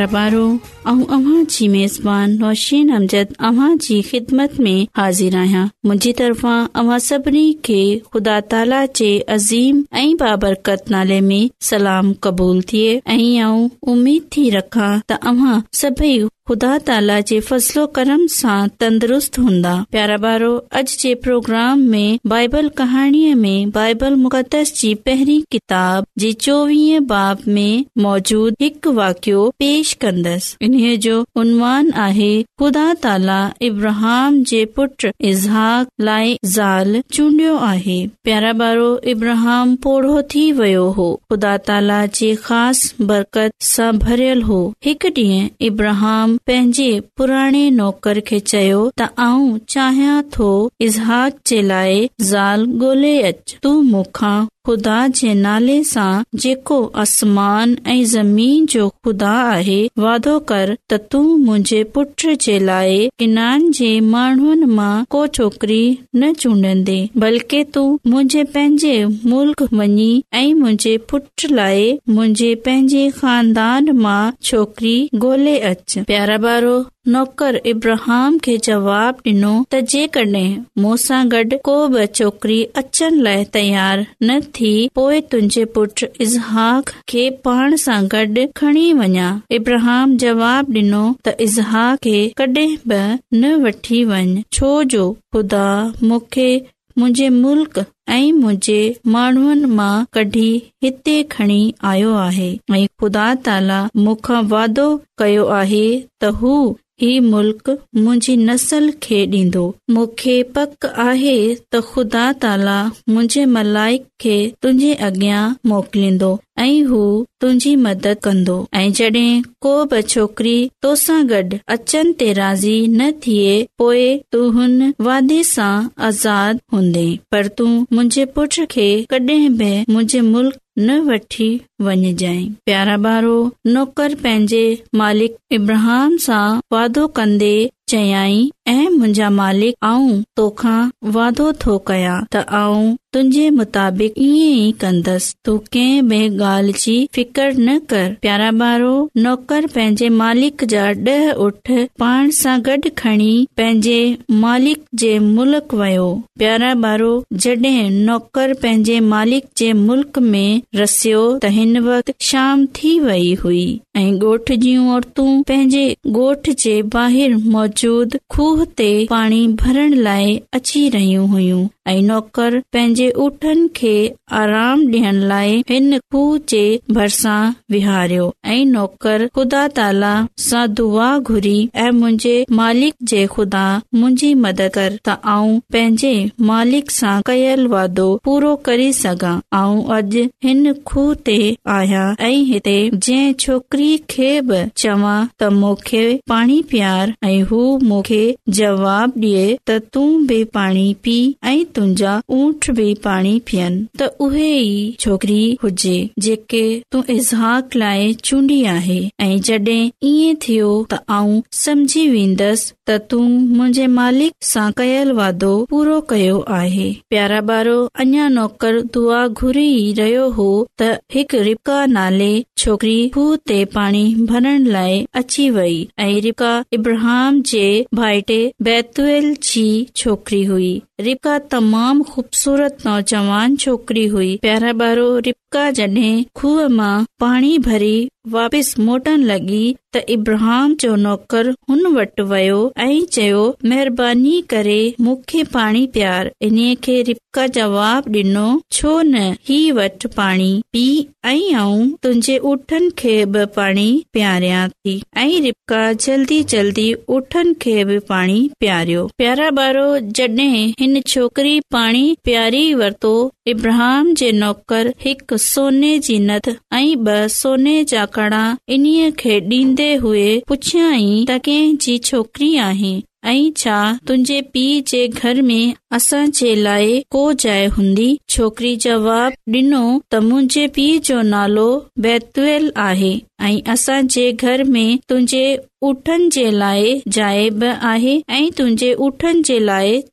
रबारो अव्हां जी मेज़बान नौशिन नमज़ अव्हा जी ख़िदमत में हाज़िर आहियां मुंजी तरफ़ा अव्हां सभिनी खे खुदा ताला जे अज़ीम आ बाबरकत नाले में सलाम क़बूल थिए आऊं उमेद थी रखा तव्हां सभई کرم ताला تندرست फसलो कर्म بارو اج अॼ پروگرام प्रोग्राम بائبل बाइबल कहाणीअ بائبل مقدس मुक़दस जी परी किताब जी باب बाब موجود मोजूद واقعو पेश कंदसि आहे ख़ुदा इब्रहम इज़ाकियो आहे प्यारा बारो इब्रहम पोड़ो थी वयो होदा ताला जे ख़ास बरकत सां भरियल हो डीह इब्रहम पंहिंजे पुराणे नौकर खे चयो त आऊं चाहियां थो इज़ाद जे लाइ ज़ाल गो तू मूंखां ख़ुदाुदा वाइदो कर त तूं मुंहिंजे लाइ इन्हनि जे माण्हुनि मां को छोकिरी न चूंडंदे बल्कि तूं मुंहिंजे पंहिंजे मुल्क मञी ऐं मुंहिंजे पुट लाइ मुंहिंजे पंहिंजे खानदान मां छोकिरी गोल्हे अच प्यारा बारो नौकर इब्रहाम खे जवाब डिनो त जेकॾहिं मूंसां गॾु को बि छोकरी अचण लाइ तयार न थी पोए तुंहिंजे पुट इज़ाक़ खणी वञा इब्रहम जवाब डि॒नो त इज़ाक़ कडहिं न वठी वञ छोजो ख़ुदा मूंखे मुंहिंजे मुल्क ऐं मुंहिंजे माण्हुनि मां कढी हिते खणी आयो आहे ऐं ख़ुदा ताला मूंखा वाइदो कयो आहे त हू ही ملک मुंहिंजी नसल खे ॾींदो मूंखे पक आहे त ख़ुदा ताला मुंहिंजे मलाइक खे तुंहिंजे अॻियां मोकिलींदो ऐं हू तुंहिंजी मदद कंदो ऐं जड॒हिं को बि छोकरी तोसां गॾु अचनि ते राज़ी न थिए पोइ तू हुन वादे सां आज़ाद हूंदे पर तूं मुंहिंजे पुट खे कडहिं बि मुंहिंजे मुल्क़ न वठी वञ जाई पारो बारो नौकर पंहिंजे मालिक इब्राहम सां वादो कंदे चयाई ऐ मुंहिंजा मालिक आऊं तोखा वादो थो कया त आऊं तुंहिंजे मुताबिक़ ई कंदसि तू कंहिं बि ॻाल्हि जी फिकर न कर प्यारा ॿारो नौकर पंहिंजे मालिक जा डह ऊठ पाण सां गॾ खणी पंहिंजे मालिक जे मुल्क वयो प्यारा बारो जड नौकर पंहिंजे मालिक जे मुल्क मे रसो त हिन वक़्त शाम थी वई हुई ऐ गोठ जूं औरतू पंहिंजे गोठ जे बाहिर मौजूद ते पाणी भरण लाइ अची रहियूं हुयूं नौकर पंहिंजे ऊठन खे आराम डि॒युनि लाइ हिन खू जे भरिसां विहारियो ऐं नौकर ख़ुदा दुआ घुरी मुंहिंजे मुंहिंजी मदद करदो पूरो करे सघां अऊं अॼु हिन खू ते आया ऐं हिते जंहिं छोकरी खे बि चवां त मूंखे पाणी पीआर ऐं हू मूंखे जवाब ॾे त तूं बि पाणी पी ऐ पाणी पियन तोकरीक़ियोसि तूं मुंहिंजे मालिक सां कयल वादो कयो आहे प्यारा बारो अञा नौकर दुआ घुरी रहियो हो त हिकु रिपा नाले छोकरी खूह ते पाणी भरण लाए अची वई ऐं रिपा इब्राहम जे भाइटे बैत जी छोकिरी हुई रिपा तमाम खूबसूरत नौजवान छोकिरी हुई प्यारा बारो रिपका जड॒हिं खूह मां पाणी भरी वापिस मोटन लॻी त इब्रहाम जो नौकर हुन वटि वयो ऐं चयो मेहरबानीनो वटि पाणी पी आ प्यार रिपिका जल्दी जल्दी ऊठनि खे बि पाणी प्यारियो प्यारा बारो जड हिन छोकरी पाणी प्यारी वरतो इब्राहम जे नौकर हिकु सोने जी नथ ऐं ब सोने जा पढ़ां इन्हीअ खे ॾीन्दे हुई पुछियई त कंहिंजी छोकिरी आहे ऐं छा तुंहिंजे पीउ जे घर में असां जे लाइ को जाइ हूंदी छोकिरी जवाब ॾिनो त मुंहिंजे पीउ जो नालो बैतूल आहे ऐं असांजे घर में तुंहिंजे जाए ब आहे ऐं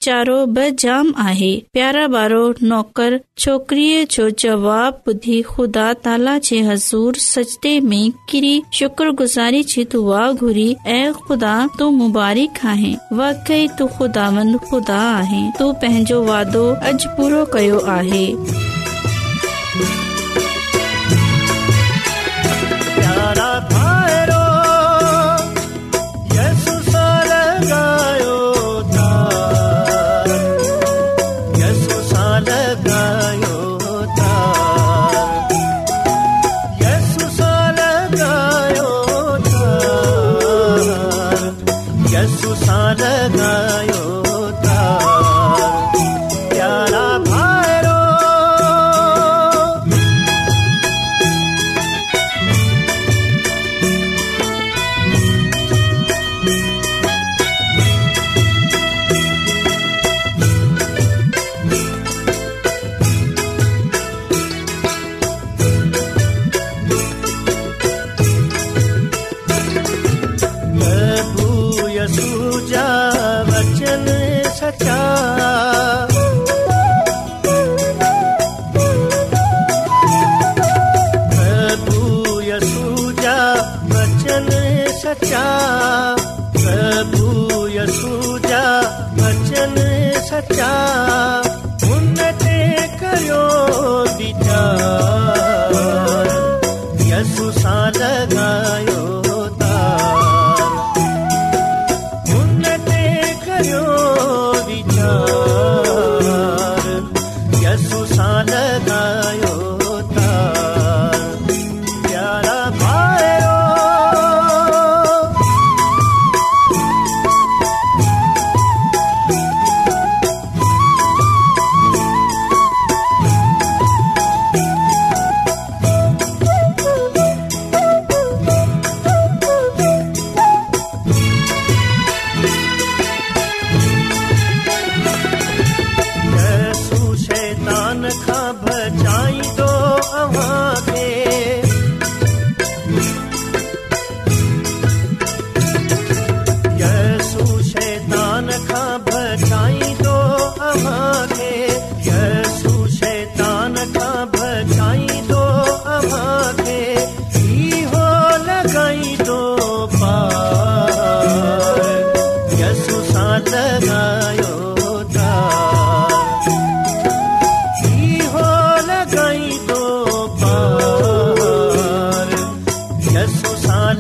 चारो ब जाम आहे प्यारा बारो छोकिरी जो जवाब ॿुधी ख़ुदा ताला जे हज़ूर सचे में किरी शुक्रगुज़ारी जी तूं वाह घुरी ऐं ख़ुदा तू मुबारक आहीं वाह कई तू ख़ुदा ख़ुदा आहे तू पंहिंजो वादो अॼु पूरो कयो आहे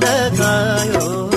Kayao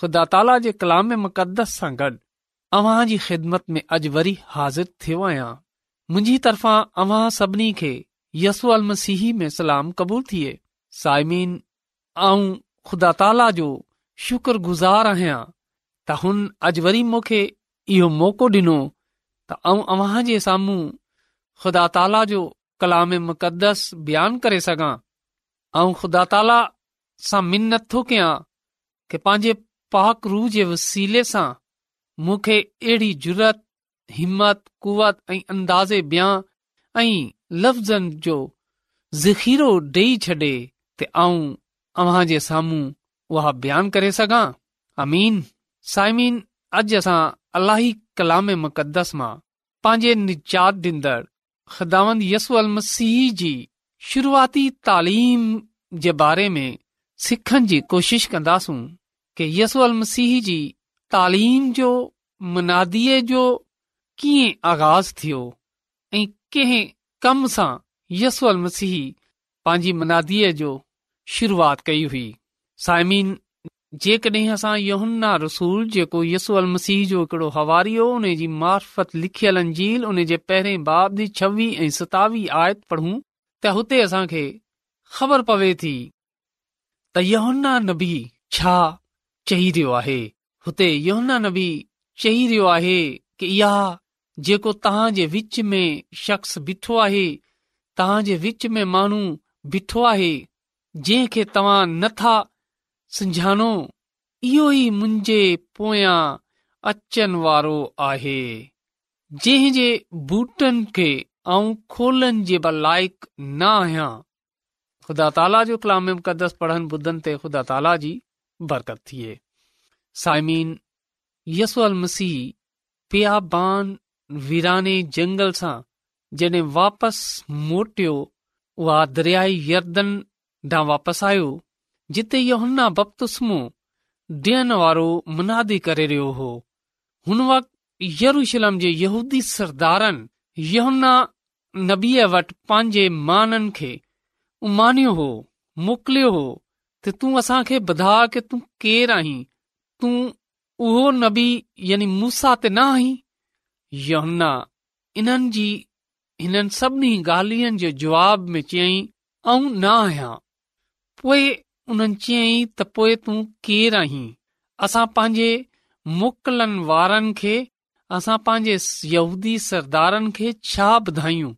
ख़ुदा ताला जे कलाम मुक़दस सां गॾु अव्हां जी ख़िदमत में अॼु वरी हाज़िर थियो आहियां मुंहिंजी तरफ़ां अव्हां सभिनी खे سلام قبول थिए साइमीन ऐं ख़ुदा ताला जो गुज़ार आहियां त हुन अॼु वरी मूंखे इहो मौक़ो ॾिनो त आऊं अव्हां जे साम्हूं ख़ुदा ताला जो कलाम मुक़दस बयानु करे सघां ऐं ख़ुदा ताला सां मिनत थो कयां की पंहिंजे पाक रूह जे वसीले सां मूंखे अहिड़ी जुरत हिमत कुवत ऐं अंदाज़े ब्या ऐं लफ़्ज़नि जो ज़ख़ीरो ॾेई छॾे त आऊं अव्हां जे साम्हूं उहा बयान करे सघां अमीन साइमीन अॼु असां अलाही कलामे मुक़दस मां पंहिंजे निजात डींदड़ ख़िदांदसू अल मसीह जी शुरूआती तालीम जे बारे में सिखण जी कोशिश कंदासूं कि यसू अल मसीह जी तालीम जो جو जो कीअं आगाज़ थियो ऐं कंहिं कम सां यसू अल मसीह पंहिंजी मनादीअ जो शुरूआति कई हुई साइमीन जेकॾहिं असां यहुन्न्ना रसूल जेको यसू अल मसीह जो हिकड़ो हवारियो उन जी मार्फत लिखियल अंजील उन जे पहिरें बाब जी छवीह ऐं सतावीह आयत पढ़ूं त हुते असांखे ख़बर पवे थी त यहुन्ना नबी छा चई रहियो आहे हुते योहना न चई रहियो आहे की इहा जेको तव्हां विच में शख़्स ॿिठो आहे तव्हां विच में माण्हू ॿिठो आहे जंहिं खे तव्हां नथा सुझाणो इहो ई मुंहिंजे पोयां अचनि वारो आहे जंहिं जे बूटनि खे ऐं खोलनि जे लाइक़ु न आहियां ख़ुदा ताला जो कलाम पढ़नि ॿुधनि ते ख़ुदा ताला जी बरकत थिए साइमीन यसल मसीह पियाबान बीराने जंगल सां जॾहिं वापसि मोटियो उहा दरियाई यर्दनि ॾांहुं वापसि आयो जिते यहुना बख़्तुस्मो ॾियण वारो मनादी करे रहियो हो हुन वक़्तु यरुशलम जे यूदी सरदारनि यहुन्ना नबीअ वटि पंहिंजे माननि खे उमानयो हो मोकिलियो हो त तूं असांखे ॿुधा की तूं केरु आहीं तूं उहो नबी यानी मूसा त न आहीं यमुना इन्हनि जी हिननि सभिनी ॻाल्हियुनि जे जवाब में चयई ऐं न आहियां पोएं उन्हनि चयई त पोएं तूं केरु आहीं असां पंहिंजे मुकलनि वारनि खे असां पंहिंजे सरदारनि खे छा ॿुधायूं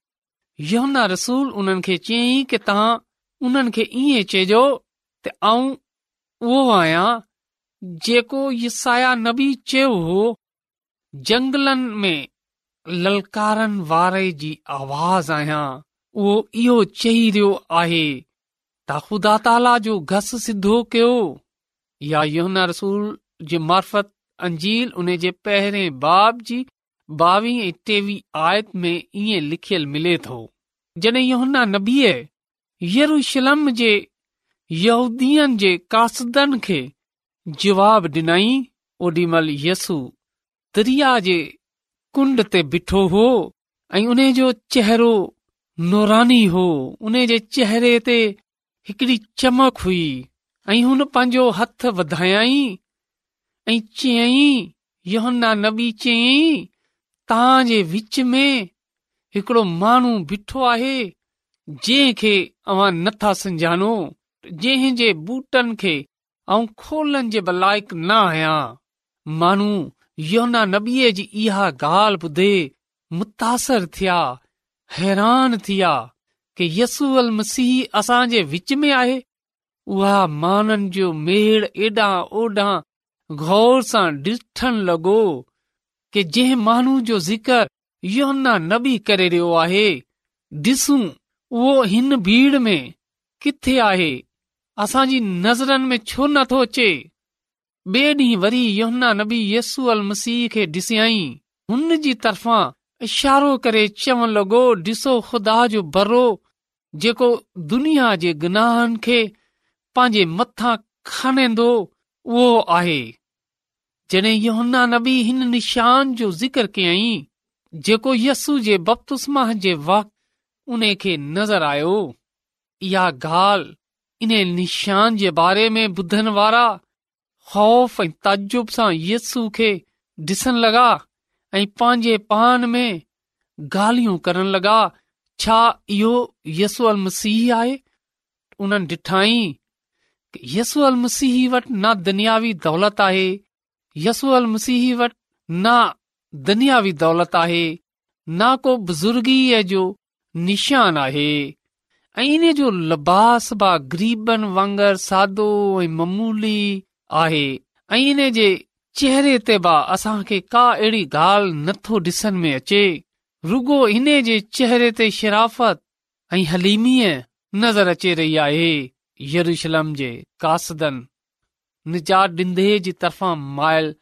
यमुना रसूल उन्हनि खे चयई की तव्हां उन्हनि खे ईअं चइजो आऊं उहो आहियां चयो हो ताला जो या योहना रसूल जे मार्फत अंजील उन जे पहिरें बाब जी ॿावीह ऐं टेवीह आयत में ईअं लिखियल मिले थो जॾहिं योहना नबीअ यरुशलम जे यूदीअ जे कासदनि खे जवाब ॾिनई ओॾीमहिल यसू दरिया जे कुंड ते ॿिठो हो ऐं उन जो चेहरो नौरानी हो उन जे चेहरे ते हिकड़ी चमक हुई ऐं हुन पंहिंजो हथ वधायई ऐं चयई योहन्ना नबी चयई तव्हां जे विच में हिकिड़ो माण्हू बीठो आहे जंहिंखे अव्हां नथा सम्झाणो जंहिंजे जे बूटनि खे ऐं खोलनि जे लाइक़ु न आहियां माण्हू योना नबीअ जी इहा ॻाल्हि ॿुधे मुतासिर थिया हैरान थिया कि यसूअल मसीह असांजे विच में आहे उहा माननि जो मेड़ एॾा ओॾां गौर सां ॾिठण लॻो कि जंहिं माण्हू जो ज़िकर योना नबी करे रहियो आहे ॾिसूं उहो हिन भीड़ में किथे आहे असांजी नज़रनि में छो नथो अचे ॿे ॾींहुं वरी योहना नबी यसू मसीह खे ॾिसियाई हुन जी तरफ़ां इशारो करे चवणु लॻो ॾिसो ख़ुदा जो बरो जेको जे गुनाहनि खे पंहिंजे मथां खणंदो उहो आहे जॾहिं योहना नबी हिन निशान जो ज़िक्र कयई जेको यस्सू जे बपतुस्मा जे वन खे नज़र आयो इहा ॻाल्हि इन्हे निशान जे बारे में ॿुधण वारा ख़ौफ़ ऐं तजुब सां यस्सू खे ॾिसण लॻा ऐं पंहिंजे पान में गाल्हियूं करण लॻा छा इहो यसू अल मसीह आहे उन्हनि ॾिठाई यसू अल मसीह वटि न दुनियावी दौलत आहे यसू अल मसीह वटि ना दुनियावी दौलत आहे न को बुज़ुर्गीअ जो निशान आहे इन जो लिबास बि ग़रीबनि वांगर सादो ऐं मामूली आहे अईने जे चेहरे ते बि असांखे का अहिड़ी गाल्हि नथो ॾिसण में अचे रुगो इन जे चेहरे ते शराफ़त ऐं हलीमीअ नज़र अचे रही आहे यरूशलम जे कासदन निजा डींदे जी तरफ़ा मायल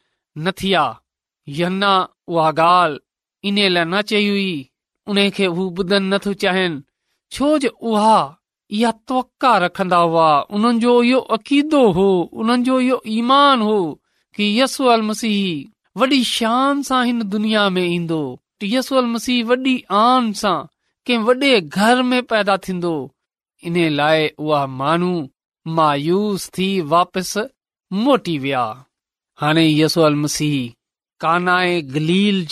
न थी आहे यन्ना उहा ॻाल्हि इन न चई हुई उन खे हू ॿुधण नथो चाहिनि छो उहा इहा तवका रखंदा हुआ उन्हनि जो इहो अक़ीदो हो उन्हनि जो इहो ईमान हो की यसोल मसीह वॾी शान सां हिन दुनिया में ईंदो यसूल मसीह वॾी घर में पैदा थींदो इन लाइ उहा माण्हू मायूस थी वापसि मोटी विया हाणे यसो अल मसीह काना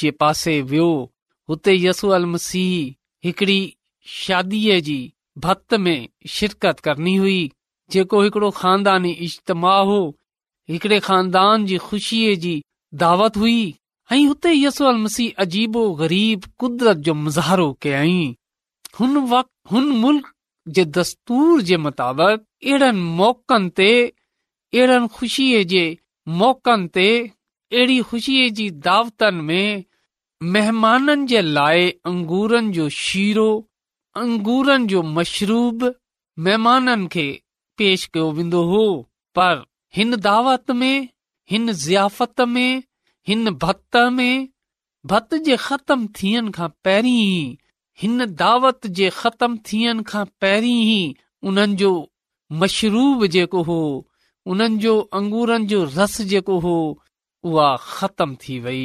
जे पासे वियो हुते यसो अल मसीह हिकड़ी शादी जी भक्त में शिरकत करनी हुई जेको हिकड़ो खानदानी इजतमा हो हिकड़े ख़ानदान जी ख़ुशीअ जी दावत हुई ऐं हुते यसोल मसीह अजीबो ग़रीब कुदरत जो मज़हारो कयई हुन मुल्क़ जे दस्तूर जे मुताबिक़ अहिड़नि मौक़नि ते अहिड़नि ख़ुशीअ जे मोक़नि ते अहिड़ी ख़ुशीअ जी दावतनि में महिमाननि जे लाइ अंगूरनि जो शीरो अंगूरनि जो मशरूब महिमाननि खे पेश कयो वेंदो हो पर हिन दावत में हिन ज़ियाफ़त में हिन भत में भत जे ख़तम थियण खां पहिरीं ई हिन दावत जे ख़तम थियण खां पहिरीं ई उन्हनि जो मशरूब जेको हो उन्हनि जो अंगूरनि जो रस जेको हो उहा ख़तम थी वई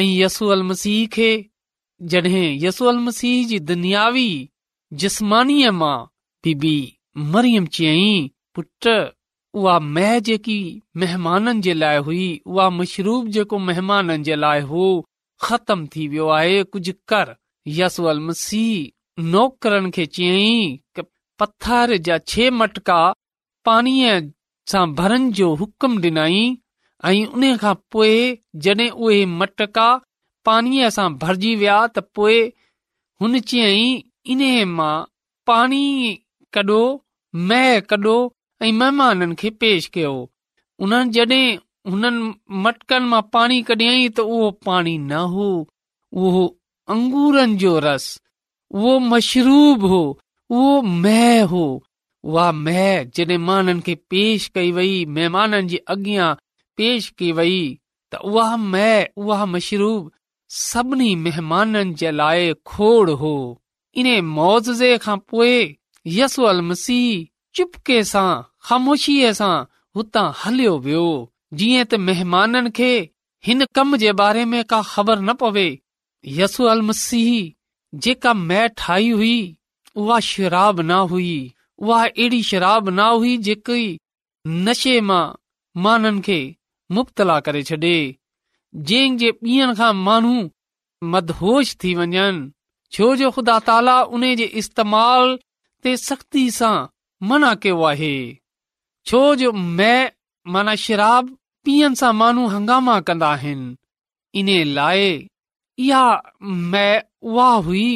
ऐं यसू अल मसीह खे जॾहिं यसूअल मसीह जी दुनियावी मां बीबी मरियम चयई पुट उहा मह जेकी महिमाननि जे लाइ हुई उहा मशरूब जेको महिमाननि जे लाइ हो ख़तम थी वियो आहे कुझु कर यसूअल मसीह नौकरनि खे चयई पथर जा छे मटका पाणीअ सां भरण जो हुकम ॾिनई ऐं उन खां पोइ जडे॒ उहे मटका पाणीअ सां भजी विया त हुन चयाईं इन मां पाणी कढो मह कढो ऐं महिमाननि खे पेश कयो उन जॾहिं हुननि मटकनि मां पाणी कढ त उहो पाणी न हो उहो अंगूरनि जो रस उहो मशरूब हो उहो मह हो वह मह जॾहिं मां खे पेश कई वई महिमाननि जी अॻियां पेश कई वई त उहा मशरूब सभिनी महिमाननि जे लाइ खोड़ हो इन मोज़े खां पोइ यसु मसीह चुपके सां ख़ामोशीअ सां हुतां हलियो वियो जीअं त महिमाननि खे हिन कम जे बारे में का ख़बर न पवे यसु मसीह जेका मै ठाही हुई उहा शराब न हुई उहा अहिड़ी शराब न हुई जेकी नशे मां माननि खे मुब्तला करे छॾे जंहिं जे पीअण खां माण्हू मद थी वञनि छो जो ख़ुदा ताला उन्हीअ जे इस्तेमाल ते सख़्ती सां मना कयो आहे छो जो मैं माना शराब पीअण सां माण्हू हंगामा कंदा आहिनि इन लाए इहा मै उहा हुई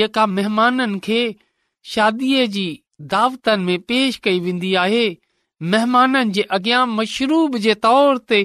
जेका महिमाननि खे शादीअ जी दावतनि में पेश कई वेंदी आहे महिमाननि जे अॻियां मशरूब जे तौर ते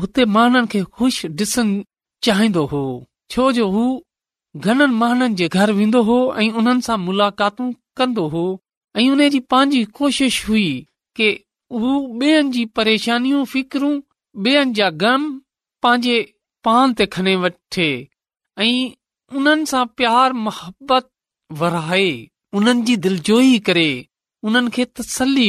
हुते महन खे ख़ुशि ॾिसण चाहींदो हो छो जो हू घणनि महननि जे घर वेंदो हो ऐं उन्हनि सां मुलाकातूं कंदो हो ऐं उन जी पंहिंजी कोशिश हुई के उहो ॿियनि जी परेशानियूं फिकरूं ॿियनि जा गम पंहिंजे पान ते खने वठे ऐं उन्हनि सां प्यार मोहबत वराए उन्हनि जी दिलजोई करे उन्हनि खे तसली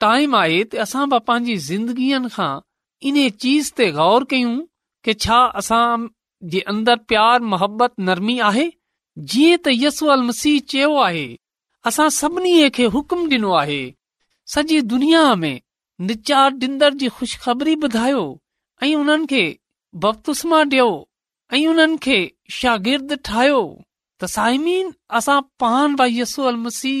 टाइम आहे असां पंहिंजी ज़िंदगीअ खां इन्हे चीज़ ते गौर कयूं के छा असां जे अंदरि प्यार मोहबत नरमी आहे जीअं त यसू अल मसीह चयो आहे असां सभिनी खे हुकुम डि॒नो आहे सॼी दुनिया में निचार ॾींदड़ जी ख़ुशख़बरी ख़बरी ॿुधायो ऐं उन्हनि खे बपतुष्मा डि॒यो ऐं उन्हनि खे शागिर्द ठाहियो त साइमीन असां पानो अल मसीह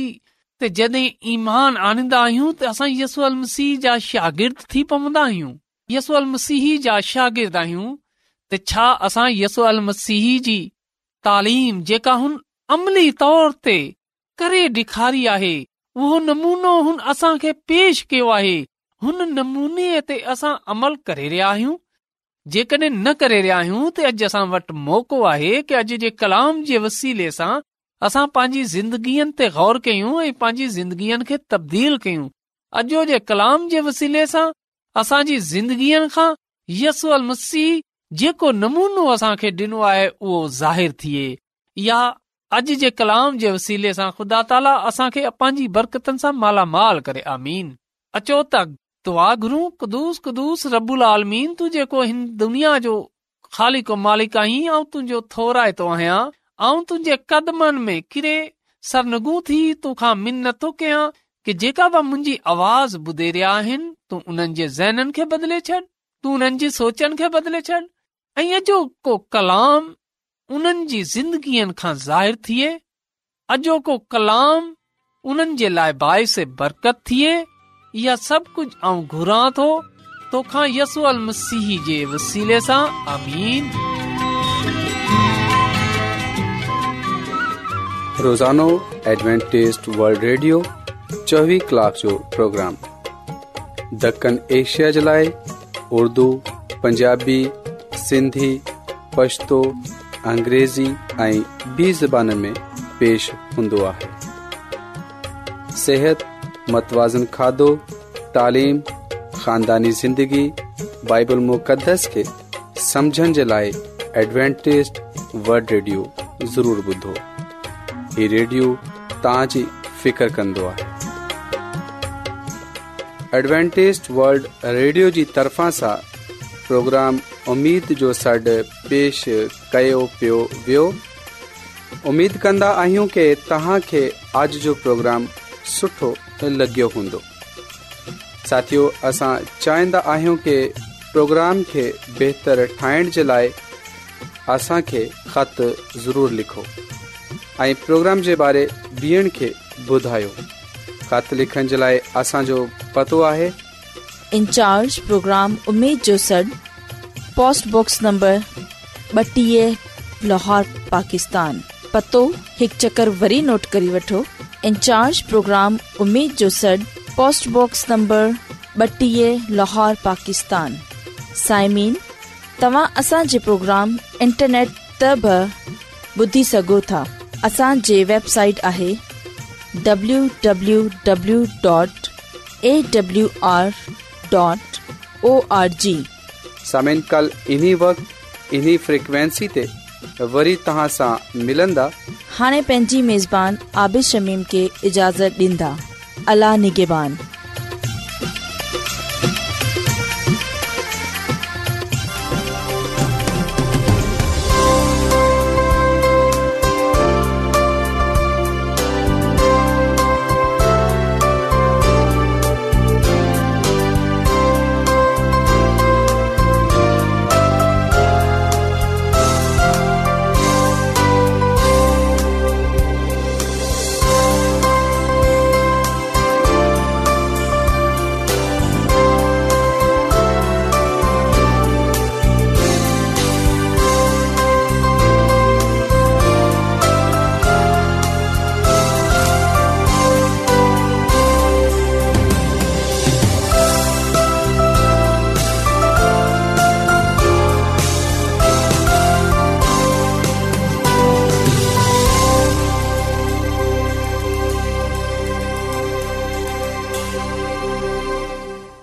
त जॾहिं ईमान आनींदा आहियूं त असां यसो अल मसीह जा शागिर्द थी पवंदा आहियूं यसो अल मसीह जा शागिर्द आहियूं त छा असां यसो अल मसीह जी तालीम जेका हुन अमली तौर ते करे ॾेखारी आहे उहो नमूनो हुन असां खे पेश कयो आहे हुन नमूने ते असां अमल करे रहिया आहियूं जेकॾहिं न करे रहिया आहियूं त अॼु असां वटि मौको आहे के अॼु जे कलाम जे वसीले सां असां पंहिंजी ज़िंदगीअ ते गौर कयूं ऐं पंहिंजी ज़िंदगीअ खे तब्दील कयूं अॼो जे कलाम जे वसीले सां असांजी ज़िंदगीअ खां मसीह जेको नमूनो असांखे ॾिनो आहे उहो ज़ाहिर थिए या अॼु जे कलाम जे वसीले सां ख़ुदा ताला असांखे पंहिंजी बरकतनि सां मालामाल करे आमीन अचो त रबुल आलमीन तूं जेको हिन दुनिया जो ख़ाली को मालिक आहीं ऐं तुंहिंजो थोराए थो आहियां आऊं तुंहिंजे कदमनि में किरे सरनगू थी तोखां थो कयां की जेका बि मुंहिंजी आवाज़ ॿुधे रहिया आहिनि तू उन खे बदिले छॾ तूं उन्हनि जी सोचनि खे बदिले छॾ ऐं कलाम उन्हनि जी ज़िंदगीअ खां ज़ाहिए अॼोको कलाम उन्हनि जे लाइ बाएस बरकत थिए या सभु कुझ आऊं घुरा थो यसू अल सां रोज़ानो एडवेंटेस वल्ड रेडियो चोवीह कलाक जो प्रोग्राम दखण एशिया जे लाइ उर्दू पंजाबी सिंधी पशतो بی ऐं میں پیش में पेश हूंदो आहे सिहत मतवाज़न खाधो तालीम ख़ानदानी ज़िंदगी बाइबल मुक़दस खे समुझण जे लाइ एडवेंटेज़ हीउ रेडियो तव्हांजी फ़िकिर कंदो आहे एडवेंटेज़ वल्ड रेडियो طرفا तर्फ़ा پروگرام प्रोग्राम جو जो सॾु पेश कयो पियो वियो उमेद कंदा आहियूं कि آج جو जो प्रोग्राम सुठो लॻियो हूंदो साथियो असां चाहिंदा कि प्रोग्राम खे बहितरु ठाहिण जे लाइ असांखे ख़तु ज़रूरु लिखो اي پروگرام جي باري ۾ ٻڌايو خاطر لکڻ جي لاءِ اسان جو پتو آهي ان چارج پروگرام اميد جو سڙ پوسٽ بخس نمبر بٽييه لاهور پاڪستان پتو هڪ چڪر وري نوٽ ڪري وٺو ان چارج پروگرام اميد جو سڙ پوسٽ بخس نمبر بٽييه لاهور پاڪستان سائمين توهان اسان جي پروگرام انٽرنيٽ असांजे वेबसाइट आहे पंहिंजी मेज़बान आबिश शमीम खे इजाज़त ॾींदा अलाह نگہبان